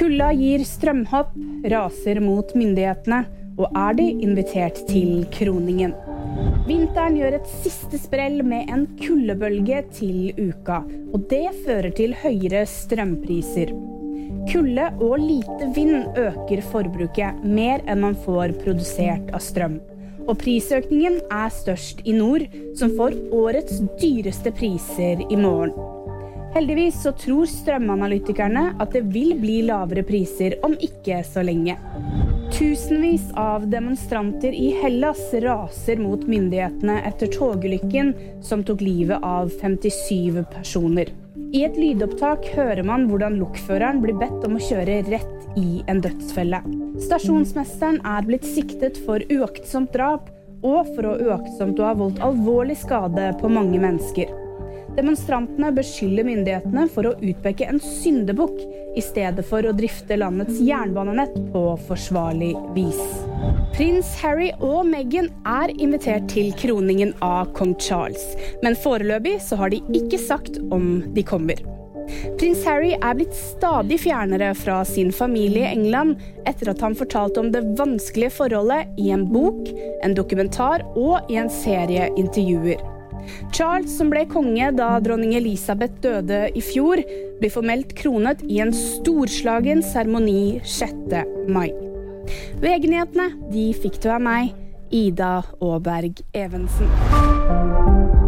Kulda gir strømhopp, raser mot myndighetene, og er de invitert til kroningen. Vinteren gjør et siste sprell med en kuldebølge til uka, og det fører til høyere strømpriser. Kulde og lite vind øker forbruket mer enn man får produsert av strøm. Og prisøkningen er størst i nord, som får årets dyreste priser i morgen. Heldigvis så tror strømanalytikerne at det vil bli lavere priser om ikke så lenge. Tusenvis av demonstranter i Hellas raser mot myndighetene etter togulykken som tok livet av 57 personer. I et lydopptak hører man hvordan lokføreren blir bedt om å kjøre rett i en dødsfelle. Stasjonsmesteren er blitt siktet for uaktsomt drap og for å uaktsomt å ha voldt alvorlig skade på mange mennesker. Demonstrantene beskylder myndighetene for å utpeke en syndebukk i stedet for å drifte landets jernbanenett på forsvarlig vis. Prins Harry og Meghan er invitert til kroningen av kong Charles, men foreløpig så har de ikke sagt om de kommer. Prins Harry er blitt stadig fjernere fra sin familie i England etter at han fortalte om det vanskelige forholdet i en bok, en dokumentar og i en serie intervjuer. Charles, som ble konge da dronning Elisabeth døde i fjor, blir formelt kronet i en storslagen seremoni 6. mai. VG-nyhetene fikk du av meg, Ida Aaberg Evensen.